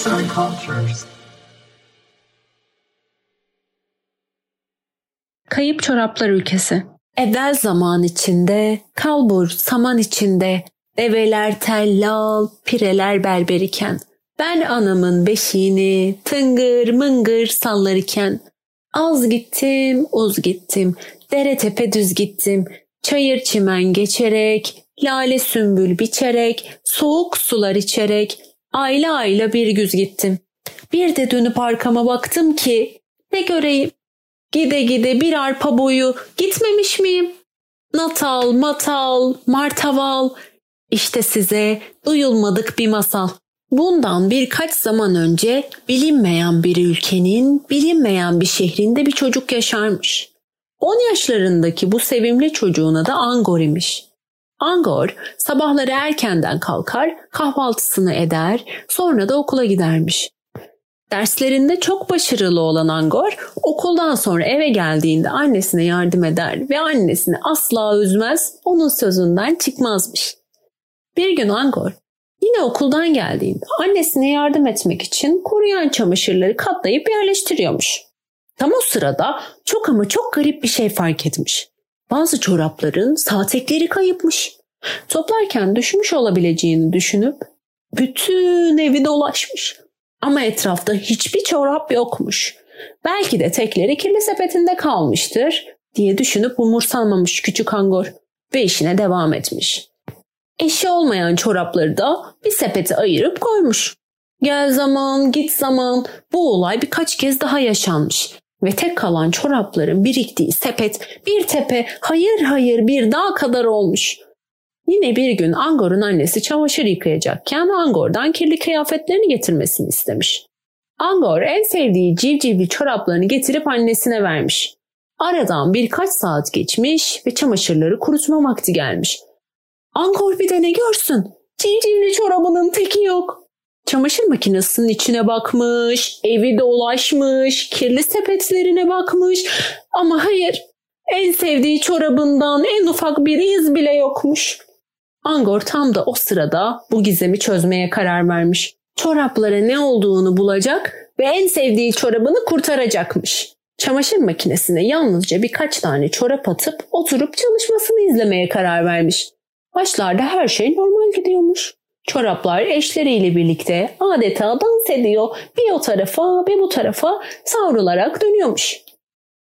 Arts and Cultures. Kayıp Çoraplar Ülkesi Evvel zaman içinde, kalbur saman içinde, develer tellal, pireler berber iken, ben anamın beşiğini tıngır mıngır sallar iken, az gittim, uz gittim, dere tepe düz gittim, çayır çimen geçerek, lale sümbül biçerek, soğuk sular içerek, ayla ayla bir güz gittim. Bir de dönüp arkama baktım ki, ne göreyim, Gide gide bir arpa boyu gitmemiş miyim? Natal, matal, martaval. İşte size duyulmadık bir masal. Bundan birkaç zaman önce bilinmeyen bir ülkenin, bilinmeyen bir şehrinde bir çocuk yaşarmış. 10 yaşlarındaki bu sevimli çocuğuna da Angor imiş. Angor sabahları erkenden kalkar, kahvaltısını eder, sonra da okula gidermiş. Derslerinde çok başarılı olan Angor okuldan sonra eve geldiğinde annesine yardım eder ve annesini asla üzmez, onun sözünden çıkmazmış. Bir gün Angor yine okuldan geldiğinde annesine yardım etmek için kuruyan çamaşırları katlayıp yerleştiriyormuş. Tam o sırada çok ama çok garip bir şey fark etmiş. Bazı çorapların sağ tekleri kayıpmış. Toplarken düşmüş olabileceğini düşünüp bütün evi dolaşmış. Ama etrafta hiçbir çorap yokmuş. Belki de tekleri kirli sepetinde kalmıştır diye düşünüp umursanmamış küçük Angor ve işine devam etmiş. Eşi olmayan çorapları da bir sepete ayırıp koymuş. Gel zaman git zaman bu olay birkaç kez daha yaşanmış ve tek kalan çorapların biriktiği sepet bir tepe hayır hayır bir dağ kadar olmuş. Yine bir gün Angor'un annesi çamaşır yıkayacakken Angor'dan kirli kıyafetlerini getirmesini istemiş. Angor en sevdiği civcivli çoraplarını getirip annesine vermiş. Aradan birkaç saat geçmiş ve çamaşırları kurutma vakti gelmiş. Angor bir de ne görsün? Civcivli çorabının teki yok. Çamaşır makinesinin içine bakmış, evi dolaşmış, kirli sepetlerine bakmış ama hayır en sevdiği çorabından en ufak bir iz bile yokmuş. Angor tam da o sırada bu gizemi çözmeye karar vermiş. Çoraplara ne olduğunu bulacak ve en sevdiği çorabını kurtaracakmış. Çamaşır makinesine yalnızca birkaç tane çorap atıp oturup çalışmasını izlemeye karar vermiş. Başlarda her şey normal gidiyormuş. Çoraplar eşleriyle birlikte adeta dans ediyor. Bir o tarafa bir bu tarafa savrularak dönüyormuş.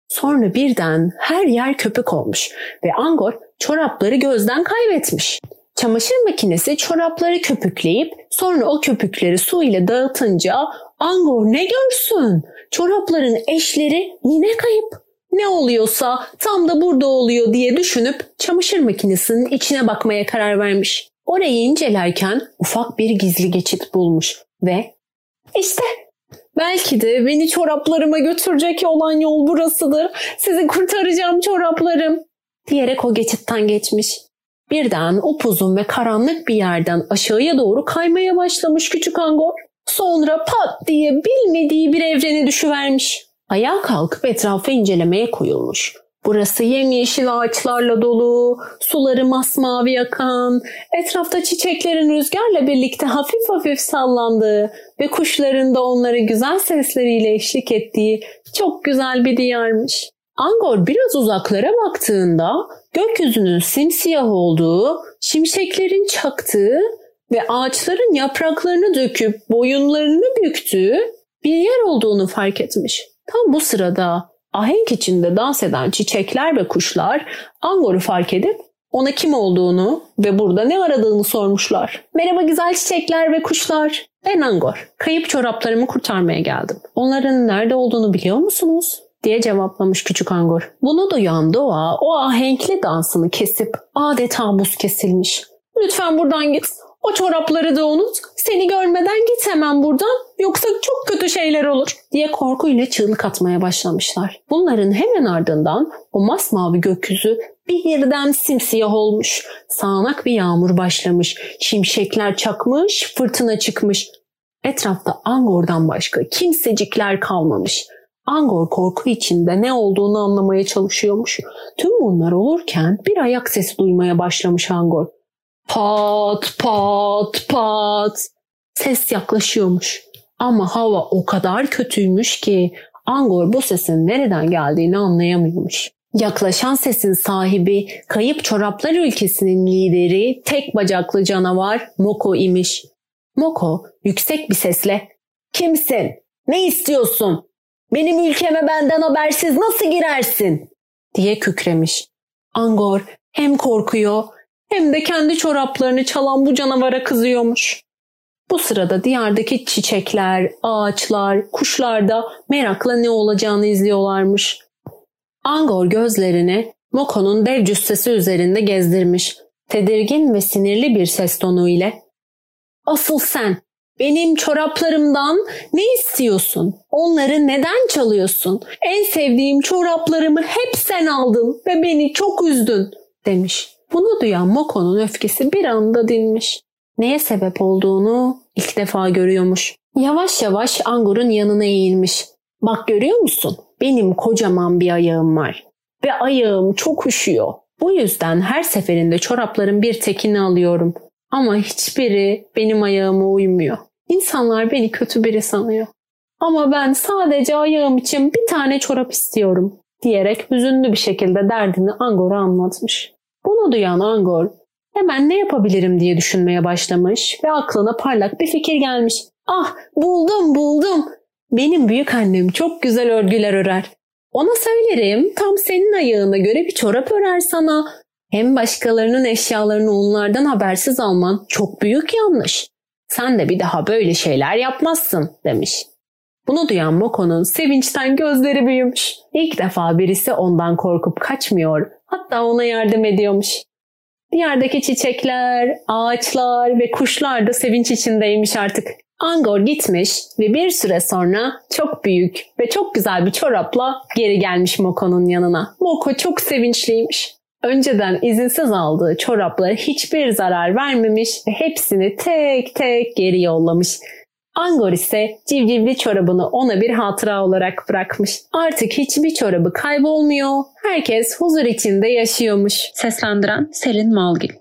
Sonra birden her yer köpük olmuş ve Angor çorapları gözden kaybetmiş. Çamaşır makinesi çorapları köpükleyip sonra o köpükleri su ile dağıtınca Angor ne görsün? Çorapların eşleri yine kayıp. Ne oluyorsa tam da burada oluyor diye düşünüp çamaşır makinesinin içine bakmaya karar vermiş. Orayı incelerken ufak bir gizli geçit bulmuş ve işte belki de beni çoraplarıma götürecek olan yol burasıdır. Sizi kurtaracağım çoraplarım diyerek o geçitten geçmiş. Birden upuzun ve karanlık bir yerden aşağıya doğru kaymaya başlamış küçük Angor. Sonra pat diye bilmediği bir evrene düşüvermiş. Ayağa kalkıp etrafı incelemeye koyulmuş. Burası yemyeşil ağaçlarla dolu, suları masmavi akan, etrafta çiçeklerin rüzgarla birlikte hafif hafif sallandığı ve kuşların da onları güzel sesleriyle eşlik ettiği çok güzel bir diyarmış. Angor biraz uzaklara baktığında gökyüzünün simsiyah olduğu, şimşeklerin çaktığı ve ağaçların yapraklarını döküp boyunlarını büktüğü bir yer olduğunu fark etmiş. Tam bu sırada ahenk içinde dans eden çiçekler ve kuşlar Angor'u fark edip ona kim olduğunu ve burada ne aradığını sormuşlar. Merhaba güzel çiçekler ve kuşlar. Ben Angor. Kayıp çoraplarımı kurtarmaya geldim. Onların nerede olduğunu biliyor musunuz? diye cevaplamış küçük Angor. Bunu duyan Doğa o ahenkli dansını kesip adeta buz kesilmiş. Lütfen buradan git. O çorapları da unut. Seni görmeden git hemen buradan. Yoksa çok kötü şeyler olur. Diye korkuyla çığlık atmaya başlamışlar. Bunların hemen ardından o masmavi gökyüzü birden simsiyah olmuş. Sağanak bir yağmur başlamış. Şimşekler çakmış, fırtına çıkmış. Etrafta Angor'dan başka kimsecikler kalmamış. Angor korku içinde ne olduğunu anlamaya çalışıyormuş. Tüm bunlar olurken bir ayak sesi duymaya başlamış Angor. Pat pat pat. Ses yaklaşıyormuş. Ama hava o kadar kötüymüş ki Angor bu sesin nereden geldiğini anlayamıyormuş. Yaklaşan sesin sahibi kayıp çoraplar ülkesinin lideri tek bacaklı canavar Moko imiş. Moko yüksek bir sesle ''Kimsin? Ne istiyorsun? Benim ülkeme benden habersiz nasıl girersin?'' diye kükremiş. Angor hem korkuyor hem de kendi çoraplarını çalan bu canavara kızıyormuş. Bu sırada diyardaki çiçekler, ağaçlar, kuşlar da merakla ne olacağını izliyorlarmış. Angor gözlerini Moko'nun dev cüssesi üzerinde gezdirmiş. Tedirgin ve sinirli bir ses tonu ile ''Asıl sen benim çoraplarımdan ne istiyorsun? Onları neden çalıyorsun? En sevdiğim çoraplarımı hep sen aldın ve beni çok üzdün.'' demiş. Bunu duyan Moko'nun öfkesi bir anda dinmiş. Neye sebep olduğunu ilk defa görüyormuş. Yavaş yavaş Angor'un yanına eğilmiş. Bak görüyor musun? Benim kocaman bir ayağım var. Ve ayağım çok üşüyor. Bu yüzden her seferinde çorapların bir tekini alıyorum. Ama hiçbiri benim ayağıma uymuyor. İnsanlar beni kötü biri sanıyor. Ama ben sadece ayağım için bir tane çorap istiyorum diyerek hüzünlü bir şekilde derdini Angor'a anlatmış. Bunu duyan Angor hemen ne yapabilirim diye düşünmeye başlamış ve aklına parlak bir fikir gelmiş. Ah buldum buldum. Benim büyük annem çok güzel örgüler örer. Ona söylerim tam senin ayağına göre bir çorap örer sana. Hem başkalarının eşyalarını onlardan habersiz alman çok büyük yanlış. Sen de bir daha böyle şeyler yapmazsın demiş. Bunu duyan Moko'nun sevinçten gözleri büyümüş. İlk defa birisi ondan korkup kaçmıyor, hatta ona yardım ediyormuş. Diyardaki çiçekler, ağaçlar ve kuşlar da sevinç içindeymiş artık. Angor gitmiş ve bir süre sonra çok büyük ve çok güzel bir çorapla geri gelmiş Moko'nun yanına. Moko çok sevinçliymiş. Önceden izinsiz aldığı çoraplara hiçbir zarar vermemiş ve hepsini tek tek geri yollamış. Angor ise civcivli çorabını ona bir hatıra olarak bırakmış. Artık hiçbir çorabı kaybolmuyor. Herkes huzur içinde yaşıyormuş. Seslendiren Selin Malgil